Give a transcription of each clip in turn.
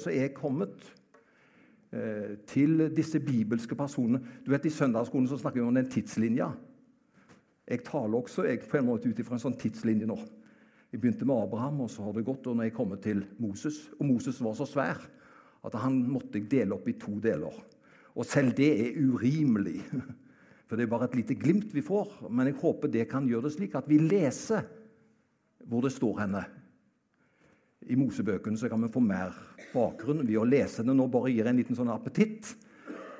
så er kommet eh, til disse bibelske personene. Du vet, I søndagsskolen så snakker vi om den tidslinja. Jeg taler også jeg på en måte ut ifra en sånn tidslinje nå. Jeg begynte med Abraham, og så har det gått. Og når jeg kommer til Moses Og Moses var så svær at han måtte jeg dele opp i to deler. Og selv det er urimelig. For det er bare et lite glimt vi får. Men jeg håper det kan gjøre det slik at vi leser hvor det står henne. I Mosebøkene så kan vi få mer bakgrunn ved å lese det. Nå bare gir jeg en liten sånn appetitt.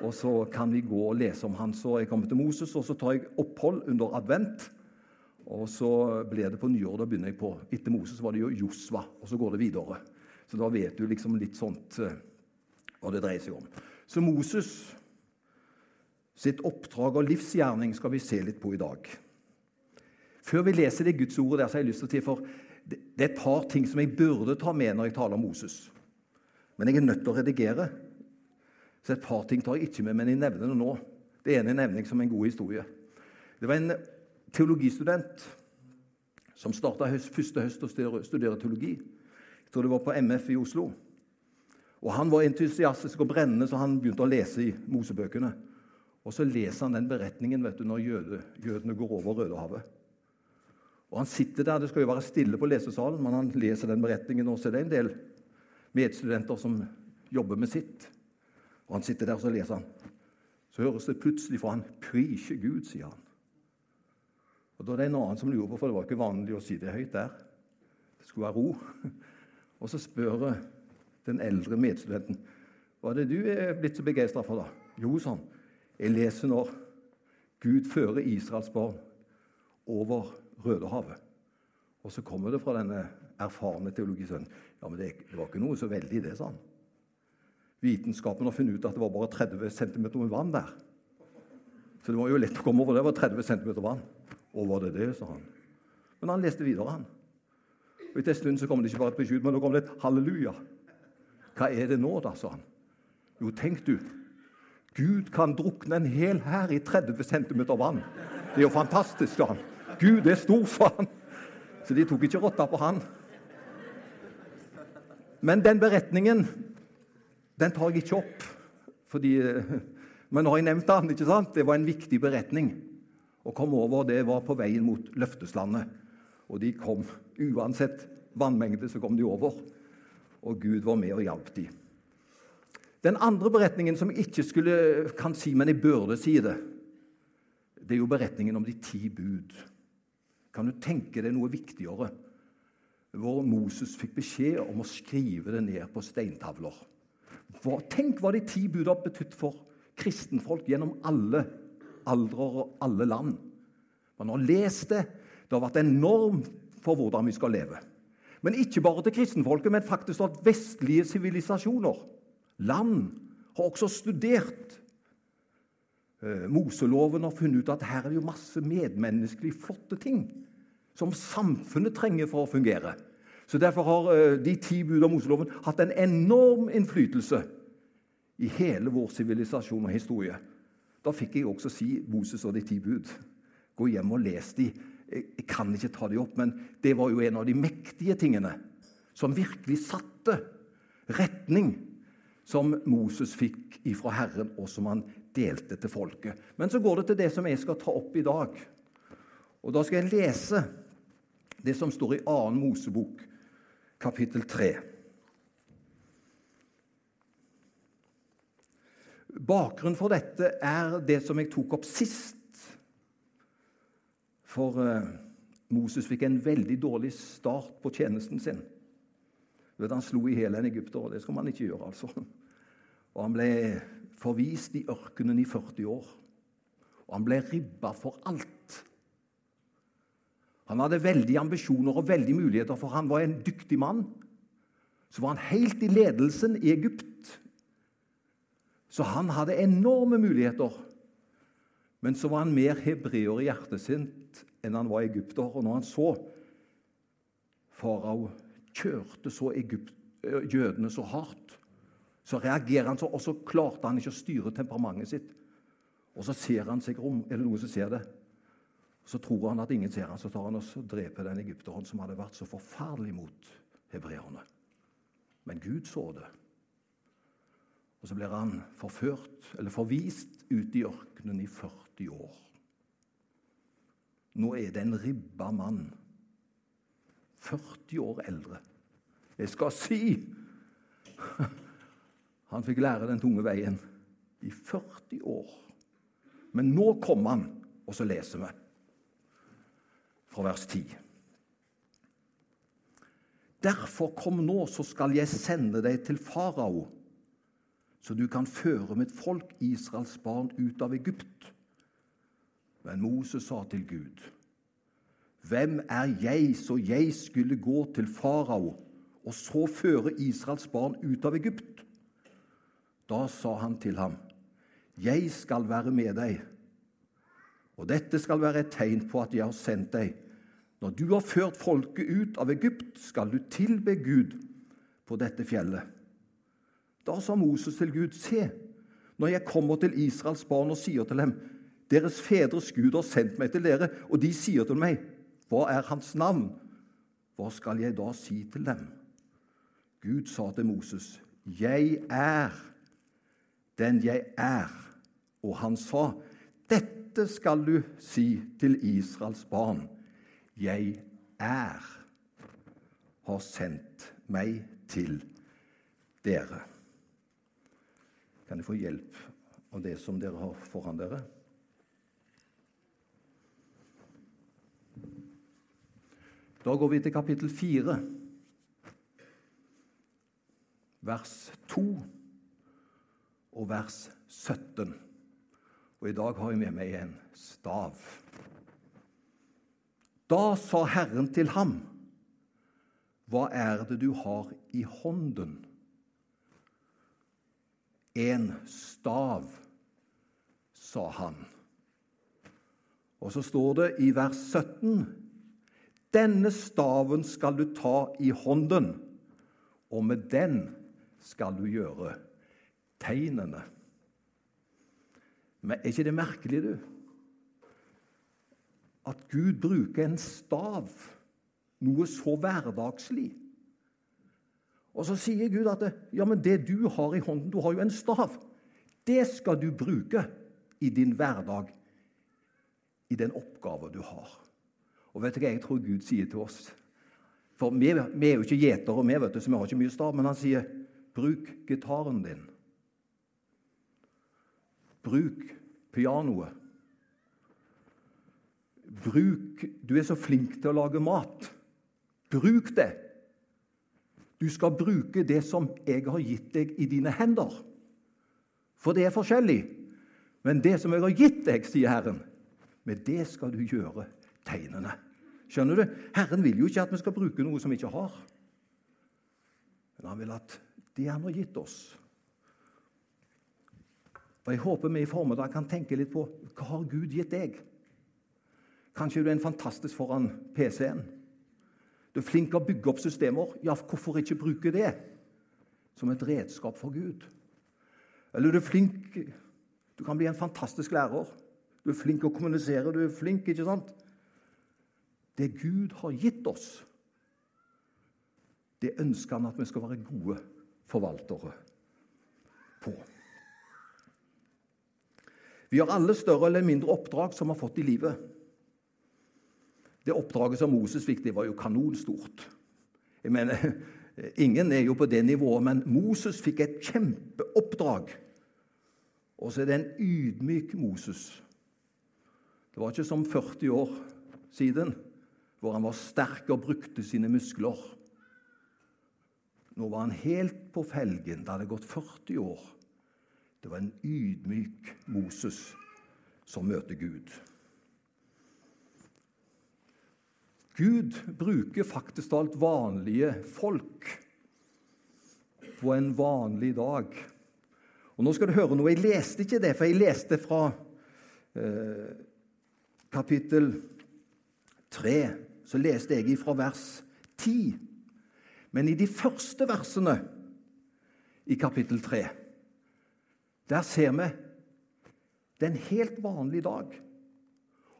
Og så kan vi gå og lese om han. Så jeg kommer til Moses, og så tar jeg opphold under advent. Og så ble det på nyår. Da begynner jeg på Etter Moses var det jo Josva, og så går det videre. Så da vet du liksom litt sånt eh, hva det dreier seg om. Så Moses sitt oppdrag og livsgjerning skal vi se litt på i dag. Før vi leser det Guds ordet der, så har jeg lyst til å si for det er et par ting som jeg burde ta med når jeg taler om Moses. Men jeg er nødt til å redigere. Så et par ting tar jeg ikke med, men jeg nevner det nå. Det ene nevner jeg som en god historie. Det var en teologistudent som starta høst, første høst å studere teologi. Jeg tror det var på MF i Oslo. Og Han var entusiastisk og brennende, så han begynte å lese i Mosebøkene. Og Så leser han den beretningen vet du, når jødene går over Rødehavet. Og Han sitter der, Det skal jo være stille på lesesalen, men han leser den beretningen. også. Det er en del medstudenter som jobber med sitt. Og Han sitter der og så leser han. Så høres det plutselig fra han 'Prise Gud', sier han. Og Da er det en annen som lurer på, for det var ikke vanlig å si det høyt der. Det skulle være ro. Og så spør den eldre medstudenten hva er det du er blitt så begeistra for. da? Jo, sånn. Jeg leser når Gud fører Israels barn over Rødehavet. Og så kommer det fra denne erfarne teologisønnen. Ja, men det, det, var ikke noe så veldig det, sa han. Vitenskapen har funnet ut at det var bare 30 cm med vann der. Så det var jo lett å komme over. Det var 30 cm vann. Og var det det, sa han. Men han leste videre, han. Og Etter en stund så kom det ikke bare et beskyld, men da kom det et halleluja. Hva er det nå, da, sa han. Jo, tenk du. Gud kan drukne en hel hær i 30 cm vann. Det er jo fantastisk, sa han. Gud er stor for han. Så de tok ikke rotta på han. Men den beretningen den tar jeg ikke opp. Fordi, men nå har jeg nevnt den. ikke sant? Det var en viktig beretning. Å komme over det var på veien mot løfteslandet. Og de kom. Uansett vannmengde så kom de over. Og Gud var med og hjalp dem. Den andre beretningen som jeg ikke skulle, kan si, men jeg burde si det, det er jo beretningen om de ti bud. Kan du tenke deg noe viktigere? Hvor Moses fikk beskjed om å skrive det ned på steintavler. Hva, tenk hva de ti har betydd for kristenfolk gjennom alle aldre og alle land. Man har lest det. Det har vært enormt for hvordan vi skal leve. Men ikke bare til kristenfolket, men faktisk at vestlige sivilisasjoner, land, har også studert Eh, Moseloven har funnet ut at her er jo masse medmenneskelig flotte ting som samfunnet trenger for å fungere. Så Derfor har eh, de ti bud av Moseloven hatt en enorm innflytelse i hele vår sivilisasjon og historie. Da fikk jeg også si Moses og de ti bud. Gå hjem og les de. Jeg kan ikke ta de opp, men det var jo en av de mektige tingene som virkelig satte retning, som Moses fikk ifra Herren, og som han delte til folket. Men så går det til det som jeg skal ta opp i dag. Og Da skal jeg lese det som står i 2. Mosebok, kapittel 3. Bakgrunnen for dette er det som jeg tok opp sist. For uh, Moses fikk en veldig dårlig start på tjenesten sin. Han slo i hjel en egypter, og det skal man ikke gjøre. altså. Og Han ble forvist i ørkenen i 40 år. Og han ble ribba for alt. Han hadde veldige ambisjoner og veldige muligheter, for han var en dyktig mann. Så var han helt i ledelsen i Egypt. Så han hadde enorme muligheter. Men så var han mer hebreer i hjertet sitt enn han var egypter. Og når han så farao kjørte så Egypt, jødene så hardt, så reagerer han så, og så klarte han ikke å styre temperamentet sitt. Og så ser han seg om, er det noen som ser det? Så tror han at ingen ser han, så tar han og dreper den egypteren som hadde vært så forferdelig mot hebreerne. Men Gud så det, Og så blir han forført, eller forvist, ut i ørkenen i 40 år. Nå er det en ribba mann, 40 år eldre. Jeg skal si Han fikk lære den tunge veien i 40 år. Men nå kom han, og så leser vi fra vers 10. Derfor kom nå, så skal jeg sende deg til farao, så du kan føre mitt folk, Israels barn, ut av Egypt. Men Moses sa til Gud, Hvem er jeg så jeg skulle gå til farao og så føre Israels barn ut av Egypt? Da sa han til ham, Jeg skal være med deg, og dette skal være et tegn på at jeg har sendt deg. Når du har ført folket ut av Egypt, skal du tilbe Gud på dette fjellet. Da sa Moses til Gud, se, når jeg kommer til Israels barn og sier til dem, deres fedres Gud har sendt meg til dere, og de sier til meg, hva er hans navn? Hva skal jeg da si til dem? Gud sa til Moses, jeg er den jeg er. Og han sa, dette skal du si til Israels barn. Jeg er har sendt meg til dere. Kan jeg få hjelp av det som dere har foran dere? Da går vi til kapittel 4, vers 2 og vers 17. Og i dag har jeg med meg en stav. Da sa Herren til ham, Hva er det du har i hånden? En stav, sa han. Og så står det i vers 17.: Denne staven skal du ta i hånden, og med den skal du gjøre tegnene. Men er ikke det merkelig, du? At Gud bruker en stav, noe så hverdagslig. Og så sier Gud at ja, men det du har i hånden Du har jo en stav. Det skal du bruke i din hverdag, i den oppgave du har. Og vet du hva jeg tror Gud sier til oss? For vi, vi er jo ikke gjetere, vi, vet du, så vi har ikke mye stav. Men han sier, 'Bruk gitaren din'. Bruk pianoet. Bruk Du er så flink til å lage mat. Bruk det. Du skal bruke det som jeg har gitt deg i dine hender. For det er forskjellig. Men det som jeg har gitt deg, sier Herren, med det skal du gjøre tegnene. Skjønner du? Herren vil jo ikke at vi skal bruke noe som vi ikke har. Men han vil at det han har gitt oss, og Jeg håper vi i formiddag kan tenke litt på hva har Gud gitt deg. Kanskje du er en fantastisk foran PC-en. Du er flink til å bygge opp systemer. Ja, hvorfor ikke bruke det som et redskap for Gud? Eller du er flink Du kan bli en fantastisk lærer. Du er flink til å kommunisere. Du er flink, ikke sant? Det Gud har gitt oss, det ønsker han at vi skal være gode forvaltere på. Vi har alle større eller mindre oppdrag som vi har fått i livet. Det oppdraget som Moses fikk, det var jo kanonstort. Jeg mener, Ingen er jo på det nivået, men Moses fikk et kjempeoppdrag. Og så er det en ydmyk Moses. Det var ikke som 40 år siden, hvor han var sterk og brukte sine muskler. Nå var han helt på felgen. Det hadde gått 40 år. Det var en ydmyk Moses som møter Gud. Gud bruker faktisk alt vanlige folk på en vanlig dag. Og Nå skal du høre noe. Jeg leste ikke det, for jeg leste fra eh, kapittel 3. Så leste jeg fra vers 10. Men i de første versene i kapittel 3 der ser vi det er en helt vanlig dag.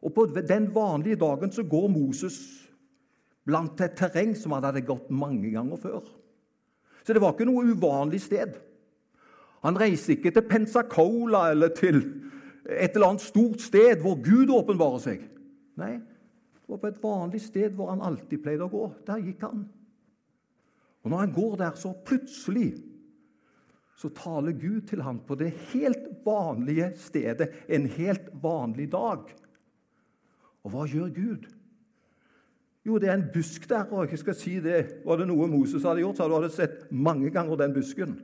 Og på den vanlige dagen så går Moses blant et terreng som han hadde gått mange ganger før. Så det var ikke noe uvanlig sted. Han reiste ikke til Pensacola eller til et eller annet stort sted hvor Gud åpenbarer seg. Nei, det var på et vanlig sted hvor han alltid pleide å gå. Der gikk han. Og når han går der, så plutselig så taler Gud til ham på det helt vanlige stedet en helt vanlig dag. Og hva gjør Gud? Jo, det er en busk der, og jeg skal si det, var det noe Moses hadde gjort, så hadde du sett mange ganger den busken.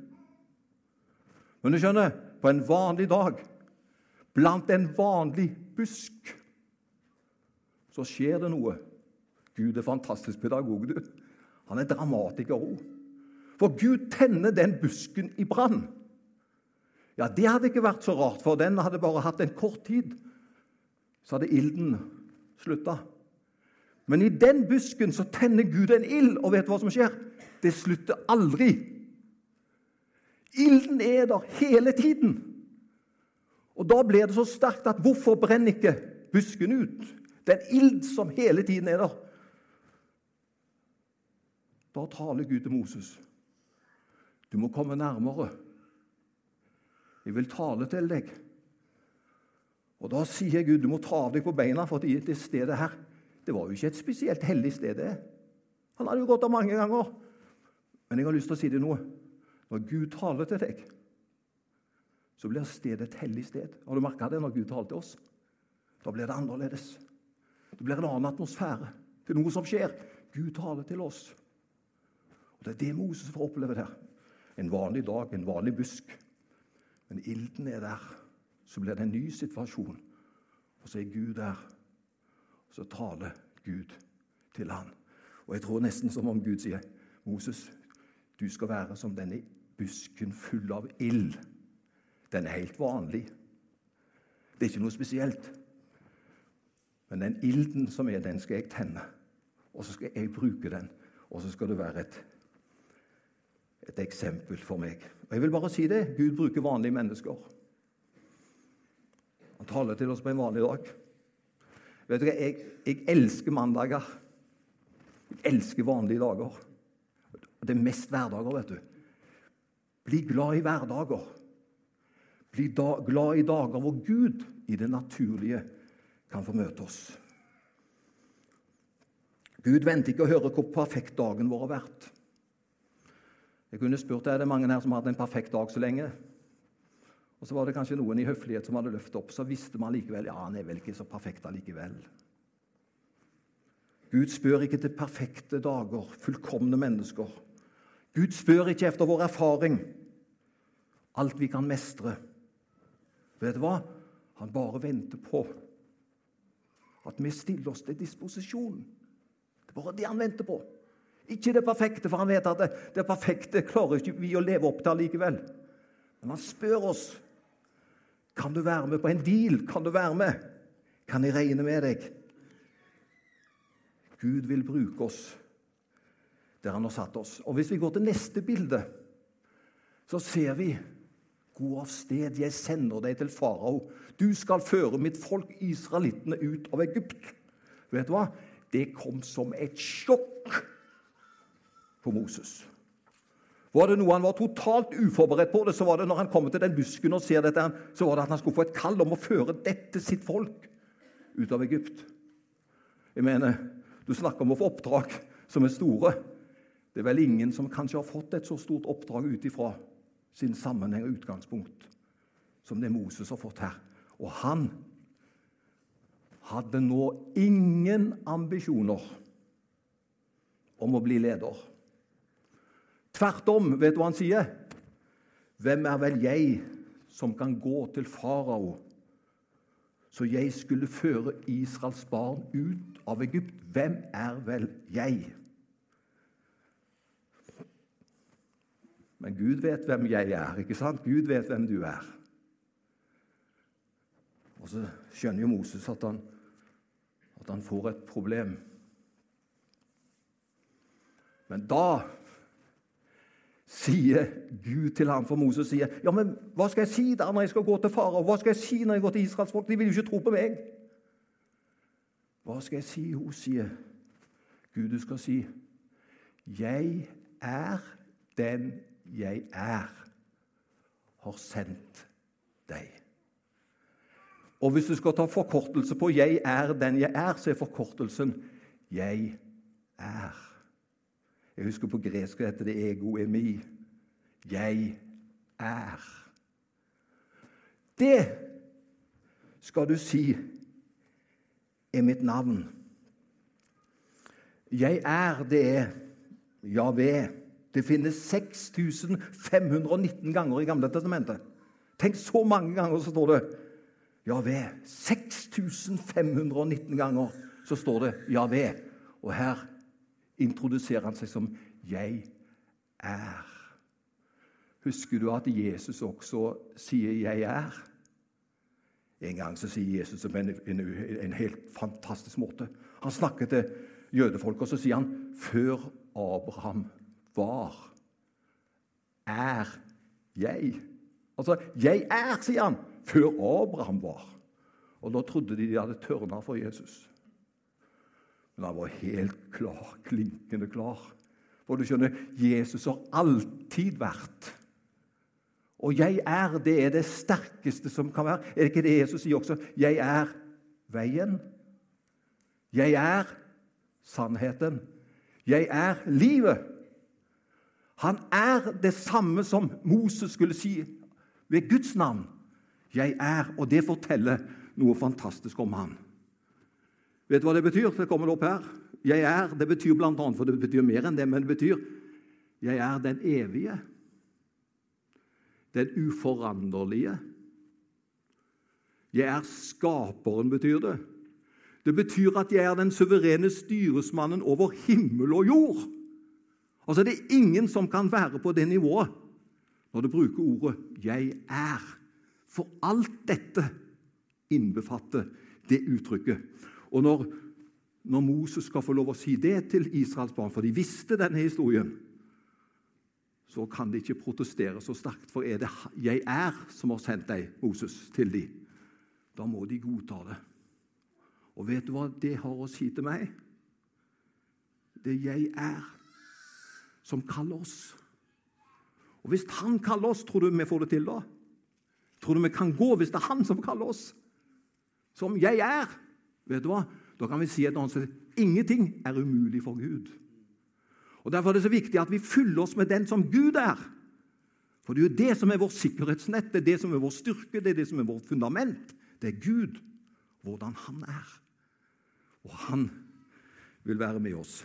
Men du skjønner, på en vanlig dag, blant en vanlig busk, så skjer det noe. Gud er fantastisk pedagog, du. Han er dramatiker òg. For Gud tenner den busken i brann. Ja, Det hadde ikke vært så rart, for den hadde bare hatt en kort tid. Så hadde ilden slutta. Men i den busken så tenner Gud en ild, og vet du hva som skjer? Det slutter aldri. Ilden er der hele tiden. Og Da blir det så sterkt at hvorfor brenner ikke busken ut? Det er en ild som hele tiden er der. Da taler Gud til Moses. Du må komme nærmere. Jeg vil tale til deg. Og Da sier Gud du må ta av deg på beina, for det stedet her det var jo ikke et spesielt hellig sted. det. Han hadde jo gått der mange ganger. Men jeg har lyst til å si det noe. Når Gud taler til deg, så blir stedet et hellig sted. Har du merka det når Gud taler til oss? Da blir det annerledes. Det blir en annen atmosfære. Det er noe som skjer. Gud taler til oss. Og Det er det Moses får oppleve der. En vanlig dag, en vanlig busk. Men ilden er der. Så blir det en ny situasjon. Og så er Gud der. Og så taler Gud til han. Og jeg tror nesten som om Gud sier, 'Moses, du skal være som denne busken full av ild.' Den er helt vanlig. Det er ikke noe spesielt. Men den ilden som er, den skal jeg tenne. Og så skal jeg bruke den. Og så skal det være et, et eksempel for meg. Og jeg vil bare si det. Gud bruker vanlige mennesker. Han taler til oss på en vanlig dag. Vet hva, jeg, jeg elsker mandager. Jeg elsker vanlige dager. Det er mest hverdager, vet du. Bli glad i hverdager. Bli da, glad i dager hvor Gud i det naturlige kan få møte oss. Gud venter ikke å høre hvor perfekt dagen vår har vært. Jeg kunne spurt er det mange her som hatt en perfekt dag så lenge. Og så var det kanskje noen i høflighet som hadde løftet opp. Så visste man likevel ja, han er vel ikke så perfekt allikevel. Gud spør ikke til perfekte dager, fullkomne mennesker. Gud spør ikke etter vår erfaring, alt vi kan mestre. Vet du hva? Han bare venter på at vi stiller oss til disposisjon. Det er bare det han venter på. Ikke det perfekte, for han vet at det, det perfekte klarer ikke vi å leve opp til likevel. Men han spør oss kan du være med på en deal? Kan du være med? Kan jeg regne med deg? Gud vil bruke oss der han har satt oss. Og Hvis vi går til neste bilde, så ser vi Gå av sted, jeg sender deg til farao. Du skal føre mitt folk, israelittene, ut av Egypt. Vet du hva? Det kom som et sjokk på Moses. Var det noe han var totalt uforberedt på, det, så var det når han kommer til den busken og ser dette, så var det at han skulle få et kall om å føre dette sitt folk ut av Egypt. Jeg mener, Du snakker om å få oppdrag som er store. Det er vel ingen som kanskje har fått et så stort oppdrag ut ifra sin sammenheng og utgangspunkt som det Moses har fått her. Og han hadde nå ingen ambisjoner om å bli leder. Tvert om, vet du hva han sier? Hvem er vel jeg som kan gå til farao, så jeg skulle føre Israels barn ut av Egypt? Hvem er vel jeg? Men Gud vet hvem jeg er, ikke sant? Gud vet hvem du er. Og så skjønner jo Moses at han, at han får et problem. Men da sier Gud til ham, for Moses sier, 'Ja, men hva skal jeg si da når jeg skal gå til farao?' 'Hva skal jeg si når jeg går til Israels folk?' De vil jo ikke tro på meg. Hva skal jeg si? Hun sier, Gud, du skal si, 'Jeg er den jeg er', har sendt deg. Og hvis du skal ta forkortelse på 'jeg er den jeg er', så er forkortelsen 'jeg er'. Jeg husker på gresk heter det 'ego emi'. Jeg er. Det skal du si er mitt navn. Jeg er, det er Javé. Det finnes 6519 ganger i Gamle testamentet. Tenk så mange ganger så står det Javé. 6519 ganger så står det Javé. Og her introduserer han seg som 'Jeg er'. Husker du at Jesus også sier 'jeg er'? En gang så sier Jesus på en, en, en, helt fantastisk måte. Han snakker til jødefolk, og så sier han 'Før Abraham var, er jeg'. Altså 'jeg er', sier han. Før Abraham var. Og da trodde de de hadde tørna for Jesus. Men han var helt klar, klinkende klar. For du skjønner, Jesus har alltid vært og 'jeg er' det er det sterkeste som kan være. Er det ikke det Jesus sier også? 'Jeg er veien'. 'Jeg er sannheten'. 'Jeg er livet'. Han er det samme som Moses skulle si ved Guds navn. 'Jeg er', og det forteller noe fantastisk om han. Vet du hva det betyr? Det kommer opp her. 'Jeg er' det betyr blant annet, for det betyr mer enn det, men det betyr 'jeg er den evige' den uforanderlige. Jeg er skaperen, betyr det. Det betyr at jeg er den suverene styresmannen over himmel og jord. Altså, Det er ingen som kan være på det nivået når du bruker ordet 'jeg er'. For alt dette innbefatter det uttrykket. Og når, når Moses skal få lov å si det til Israels barn, for de visste denne historien, så kan de ikke protestere så sterkt. For er det 'jeg er' som har sendt deg, Moses, til dem, da må de godta det. Og vet du hva det har å si til meg? Det 'jeg er' som kaller oss. Og Hvis han kaller oss, tror du vi får det til da? Tror du vi kan gå hvis det er han som kaller oss? Som 'jeg er'? Vet du hva? Da kan vi si et annet sted ingenting er umulig for Gud. Og Derfor er det så viktig at vi fyller oss med den som Gud er. For det er jo det som er vårt sikkerhetsnett, det er det som er vår styrke, det er det som er vårt fundament. Det er Gud, hvordan Han er. Og Han vil være med oss.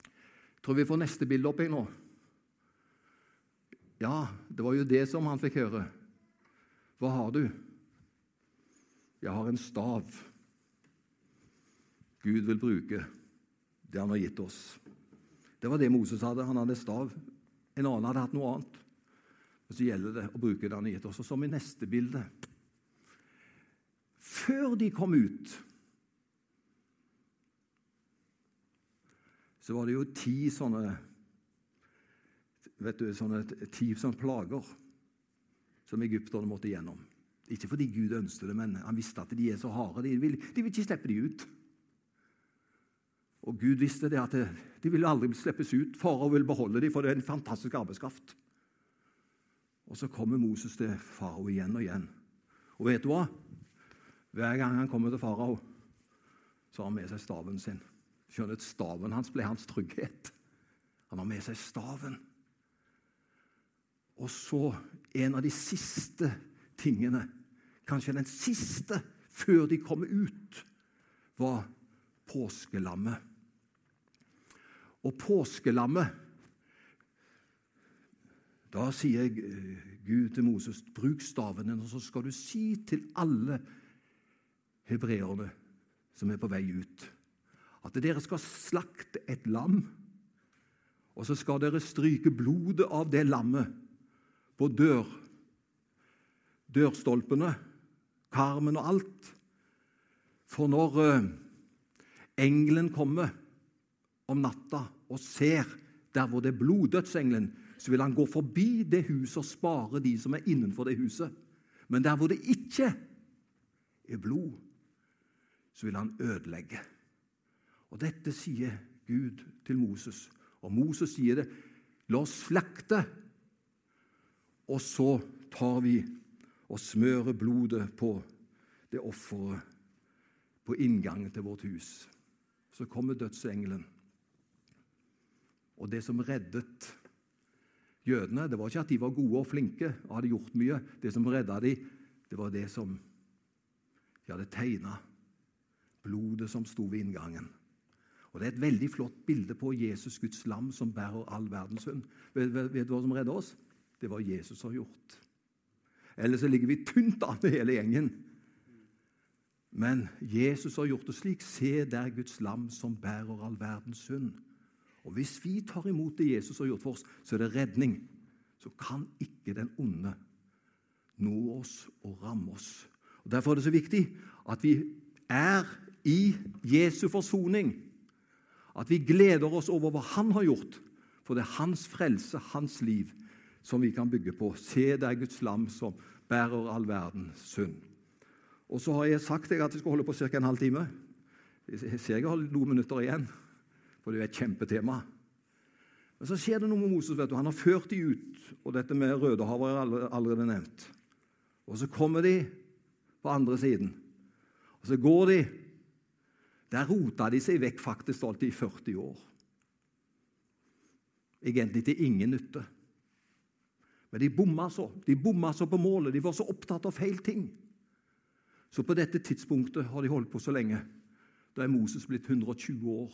Jeg tror vi får neste bilde opp igjen nå. Ja, det var jo det som han fikk høre. Hva har du? Jeg har en stav Gud vil bruke. Det han har gitt oss. Det var det Moses hadde. Han hadde stav. En annen hadde hatt noe annet. Og Så gjelder det å bruke det han har gitt oss. Og som i neste bilde Før de kom ut, så var det jo ti sånne vet du, sånne ti sånne plager som egypterne måtte gjennom. Ikke fordi Gud ønsket det, men han visste at de er så harde. De vil, de vil ikke slippe de ut. Og Gud visste det at de ville aldri slippes ut. Farao ville beholde dem, for det er en fantastisk arbeidskraft. Og så kommer Moses til farao igjen og igjen. Og vet du hva? Hver gang han kommer til farao, så har han med seg staven sin. Skjønner at Staven hans ble hans trygghet. Han har med seg staven. Og så en av de siste tingene, kanskje den siste før de kommer ut, var påskelammet. Og påskelammet Da sier Gud til Moses, bruk staven din, og så skal du si til alle hebreerne som er på vei ut, at dere skal slakte et lam, og så skal dere stryke blodet av det lammet på dør, dørstolpene, karmen og alt. For når uh, engelen kommer om natta og ser der hvor det er bloddødsengelen, så vil han gå forbi det huset og spare de som er innenfor det huset. Men der hvor det ikke er blod, så vil han ødelegge. Og Dette sier Gud til Moses. Og Moses sier det. La oss slakte, og så tar vi og smører blodet på det offeret på inngangen til vårt hus. Så kommer dødsengelen. Og det som reddet jødene, det var ikke at de var gode og flinke og hadde gjort mye. Det som redda dem, det var det som de hadde tegna. Blodet som sto ved inngangen. Og Det er et veldig flott bilde på Jesus, Guds lam, som bærer all verdens synd. Vet, vet, du hva som redder oss? Det var Jesus som har gjort. Ellers så ligger vi tynt an med hele gjengen. Men Jesus har gjort det slik. Se der Guds lam som bærer all verdens synd. Og Hvis vi tar imot det Jesus har gjort for oss, så er det redning. Så kan ikke den onde nå oss og ramme oss. Og Derfor er det så viktig at vi er i Jesu forsoning. At vi gleder oss over hva Han har gjort. For det er Hans frelse, Hans liv, som vi kan bygge på. Se, det Guds lam som bærer all verdens synd. Og så har jeg sagt at jeg skal holde på ca. en halv time. Jeg ser jeg har noen minutter igjen, for det er et kjempetema. Men så skjer det noe med Moses. vet du. Han har ført de ut, og dette med Rødehavet er allerede nevnt. Og så kommer de på andre siden, og så går de. Der rota de seg vekk faktisk alltid i 40 år. Egentlig til ingen nytte. Men de bomma så. De bomma så på målet. De var så opptatt av feil ting. Så på dette tidspunktet har de holdt på så lenge. Da er Moses blitt 120 år.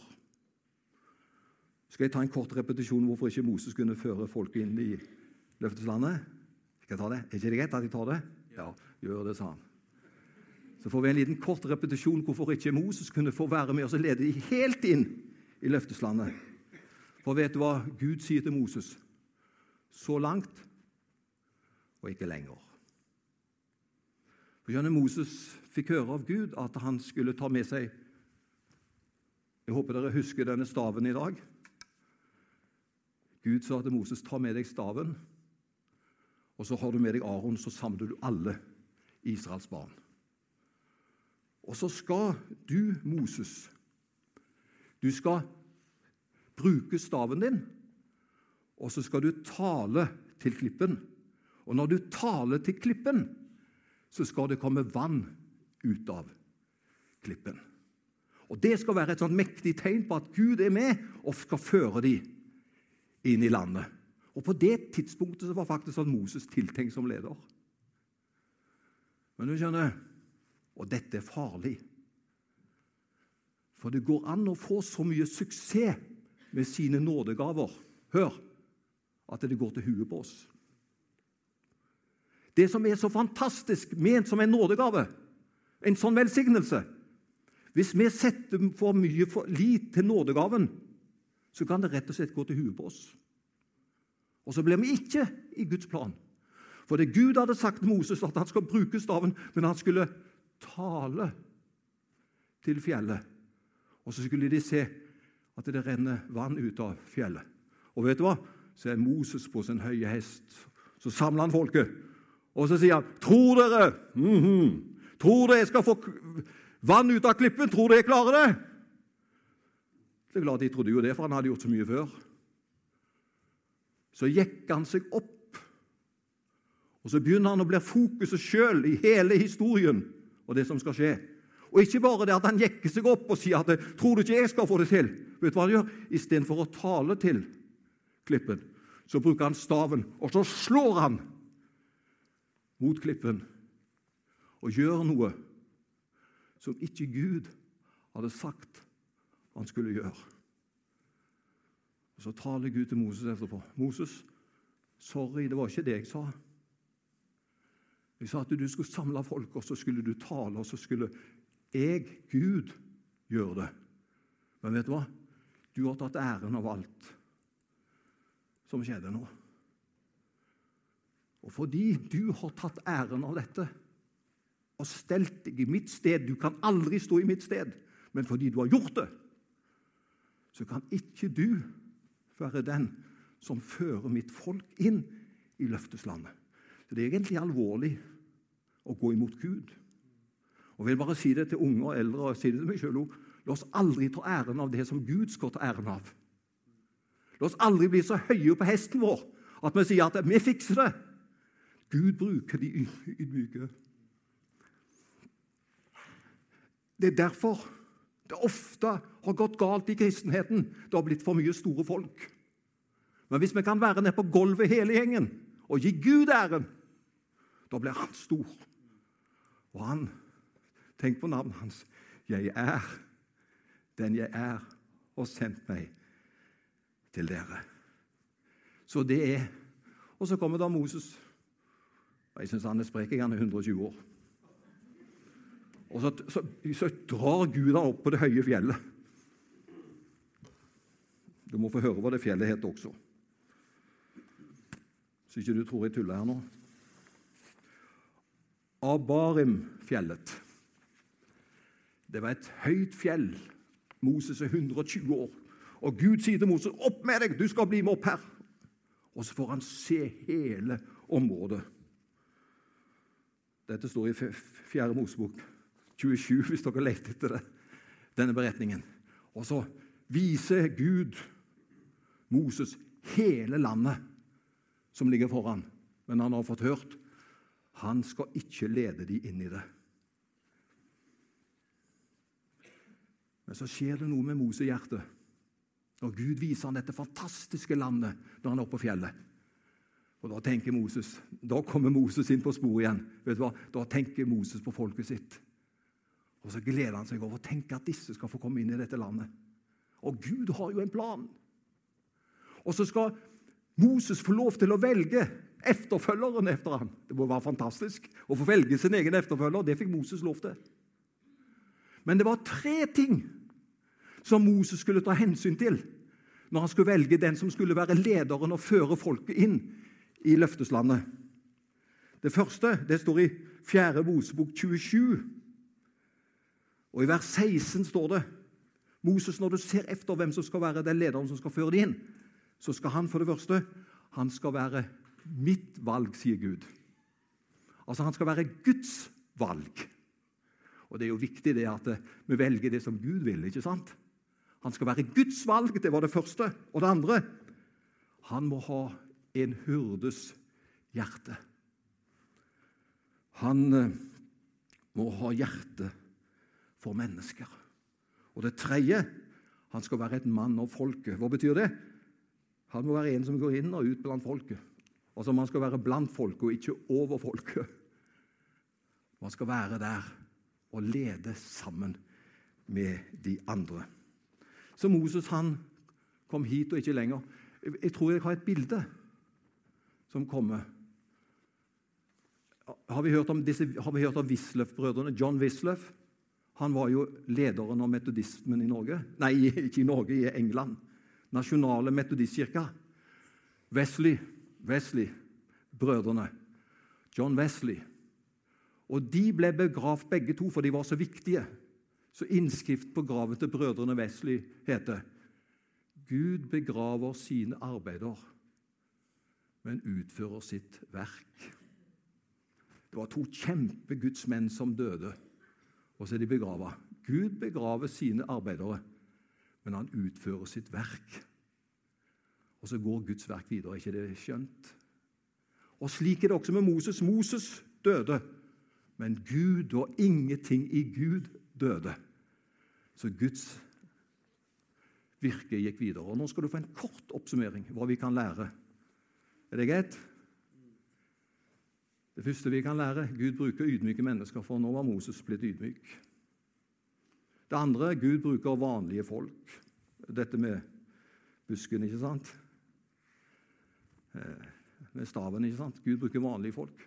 Skal jeg ta en kort repetisjon hvorfor ikke Moses kunne føre folk inn i løfteslandet? Skal jeg ta det? Er ikke det greit at jeg tar det? Ja, gjør det, sa han. Så får vi en liten kort repetisjon hvorfor ikke Moses kunne få være med oss og lede de helt inn i løfteslandet. For vet du hva Gud sier til Moses? Så langt og ikke lenger. For skjønner, Moses fikk høre av Gud at han skulle ta med seg Jeg håper dere husker denne staven i dag. Gud sa til Moses, 'Ta med deg staven, og så har du med deg Aron, så samler du alle Israels barn.' Og så skal du, Moses, du skal bruke staven din, og så skal du tale til klippen. Og når du taler til klippen, så skal det komme vann ut av klippen. Og Det skal være et sånt mektig tegn på at Gud er med og skal føre dem inn i landet. Og På det tidspunktet var faktisk sånn Moses tiltenkt som leder. Men du skjønner, og dette er farlig. For det går an å få så mye suksess med sine nådegaver Hør! At det går til huet på oss. Det som er så fantastisk ment som en nådegave, en sånn velsignelse Hvis vi setter for mye for lit til nådegaven, så kan det rett og slett gå til huet på oss. Og så blir vi ikke i Guds plan. For det Gud hadde sagt til Moses, at han skal bruke staven, men han skulle tale til fjellet. Og så skulle de se at det renner vann ut av fjellet. Og vet du hva? Så er Moses på sin høye hest. Så samler han folket, og så sier han, 'Tror dere mm -hmm. Tror dere jeg skal få vann ut av klippen? Tror dere jeg klarer det?' Det er klart De trodde jo det, for han hadde gjort så mye før. Så gikk han seg opp, og så begynner han å bli fokuset sjøl i hele historien og det som skal skje. Og ikke bare det at han jekker seg opp og sier at 'tror du ikke jeg skal få det til'? Vet du hva han gjør? Istedenfor å tale til klippen, så bruker han staven, og så slår han mot klippen og gjør noe som ikke Gud hadde sagt han skulle gjøre. Og Så taler Gud til Moses etterpå. 'Moses, sorry, det var ikke det jeg sa.' Jeg sa at du skulle samle folk, og så skulle du tale, og så skulle jeg, Gud, gjøre det. Men vet du hva? Du har tatt æren av alt som skjedde nå. Og fordi du har tatt æren av dette og stelt deg i mitt sted Du kan aldri stå i mitt sted, men fordi du har gjort det, så kan ikke du være den som fører mitt folk inn i løfteslandet. Så Det er egentlig alvorlig å gå imot Gud. Og Jeg vil bare si det til unge og eldre og si det til meg selv òg. La oss aldri ta æren av det som Gud skal ta æren av. La oss aldri bli så høye på hesten vår at vi sier at vi fikser det. Gud bruker de ydmyke. Det er derfor det ofte har gått galt i kristenheten. Det har blitt for mye store folk. Men hvis vi kan være nede på gulvet hele gjengen og gi Gud æren, da blir han stor. Og han Tenk på navnet hans. Jeg er den jeg er, og sendt meg til dere. Så det er Og så kommer da Moses. Jeg syns han er sprek. Han er 120 år. Og så, så, så drar Gud ham opp på det høye fjellet. Du må få høre hva det fjellet heter også. Så ikke du tror jeg tuller her nå. Abarim-fjellet. Det var et høyt fjell. Moses er 120 år. Og Gud sier til Moses, 'Opp med deg! Du skal bli med opp her.' Og så får han se hele området. Dette står i Fjerde Mosebok 27, hvis dere leter etter det, denne beretningen. Og så viser Gud Moses hele landet som ligger foran. Men han har fått hørt han skal ikke lede de inn i det. Men så skjer det noe med Moses' hjerte når Gud viser han dette fantastiske landet når han er oppe på fjellet. Og Da tenker Moses, da kommer Moses inn på sporet igjen. Vet du hva? Da tenker Moses på folket sitt. Og så gleder han seg over å tenke at disse skal få komme inn i dette landet. Og Gud har jo en plan. Og så skal Moses få lov til å velge efterfølgeren etter ham. Det må være fantastisk å få velge sin egen efterfølger. Det fikk Moses lov til. Men det var tre ting som Moses skulle ta hensyn til når han skulle velge den som skulle være lederen og føre folket inn i løfteslandet. Det første det står i 4. Mosebok 27. Og I vers 16 står det Moses, når du ser efter hvem som skal være den lederen som skal føre det inn, så skal han for det første han skal være mitt valg, sier Gud. Altså Han skal være Guds valg. Og Det er jo viktig det at vi velger det som Gud vil. ikke sant? Han skal være Guds valg, det var det første. Og det andre han må ha en hyrdes hjerte. Han eh, må ha hjerte for mennesker. Og det tredje han skal være et mann av folket. Hva betyr det? Han må være en som går inn og ut blant folket. Altså Man skal være blant folket og ikke over folket. Man skal være der og lede sammen med de andre. Så Moses han kom hit og ikke lenger. Jeg tror jeg har et bilde som kommer. Har vi hørt om, disse, om Wisløff-brødrene? John Wisløff han var jo lederen av metodismen i Norge. Nei, ikke i Norge, i England. Nasjonale metodistkirka. Wesley, Wesley, brødrene. John Wesley. Og De ble begravd begge to, for de var så viktige. Så innskrift på graven til brødrene Wesley heter Gud begraver sine arbeider, men utfører sitt verk. Det var to kjempegudsmenn som døde, og så er de begrava. Gud begraver sine arbeidere, men han utfører sitt verk. Og så går Guds verk videre. Er ikke det skjønt? Og Slik er det også med Moses. Moses døde, men Gud og ingenting i Gud døde. Så Guds virke gikk videre. Og Nå skal du få en kort oppsummering hva vi kan lære. Er det greit? Det første vi kan lære Gud bruker ydmyke mennesker, for nå var Moses blitt ydmyk. Det andre Gud bruker vanlige folk. Dette med busken, ikke sant? Eh, med staven, ikke sant? Gud bruker vanlige folk.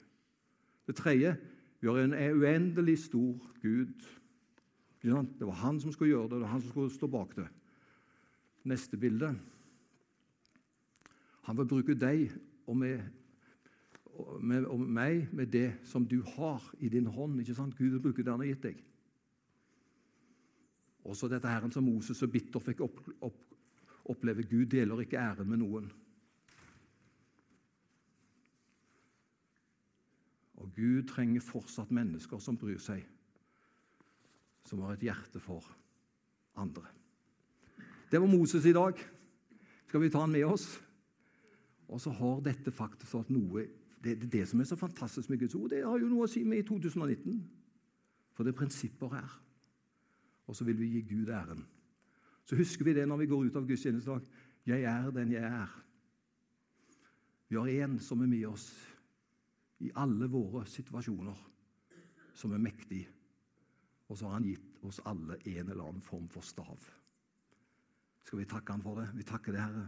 Det tredje vi har en uendelig stor Gud. Det var han som skulle gjøre det, det var han som skulle stå bak det. Neste bilde. Han vil bruke deg og, med, med, og meg med det som du har i din hånd. ikke sant? Gud vil bruke det han har gitt deg. Også dette herren som Moses så bitter fikk opp, opp, oppleve. Gud deler ikke æren med noen. Og Gud trenger fortsatt mennesker som bryr seg, som har et hjerte for andre. Det var Moses i dag. Skal vi ta han med oss? Og så har dette faktisk vært noe Det er det som er så fantastisk med Guds ord. Det har jo noe å si med i 2019. For det er prinsipper her. Og så vil vi gi Gud æren. Så husker vi det når vi går ut av gudstjenestedag. Jeg er den jeg er. Vi har en som er med oss i alle våre situasjoner, som er mektig. Og så har han gitt oss alle en eller annen form for stav. Skal vi takke han for det? Vi takker det, Herre.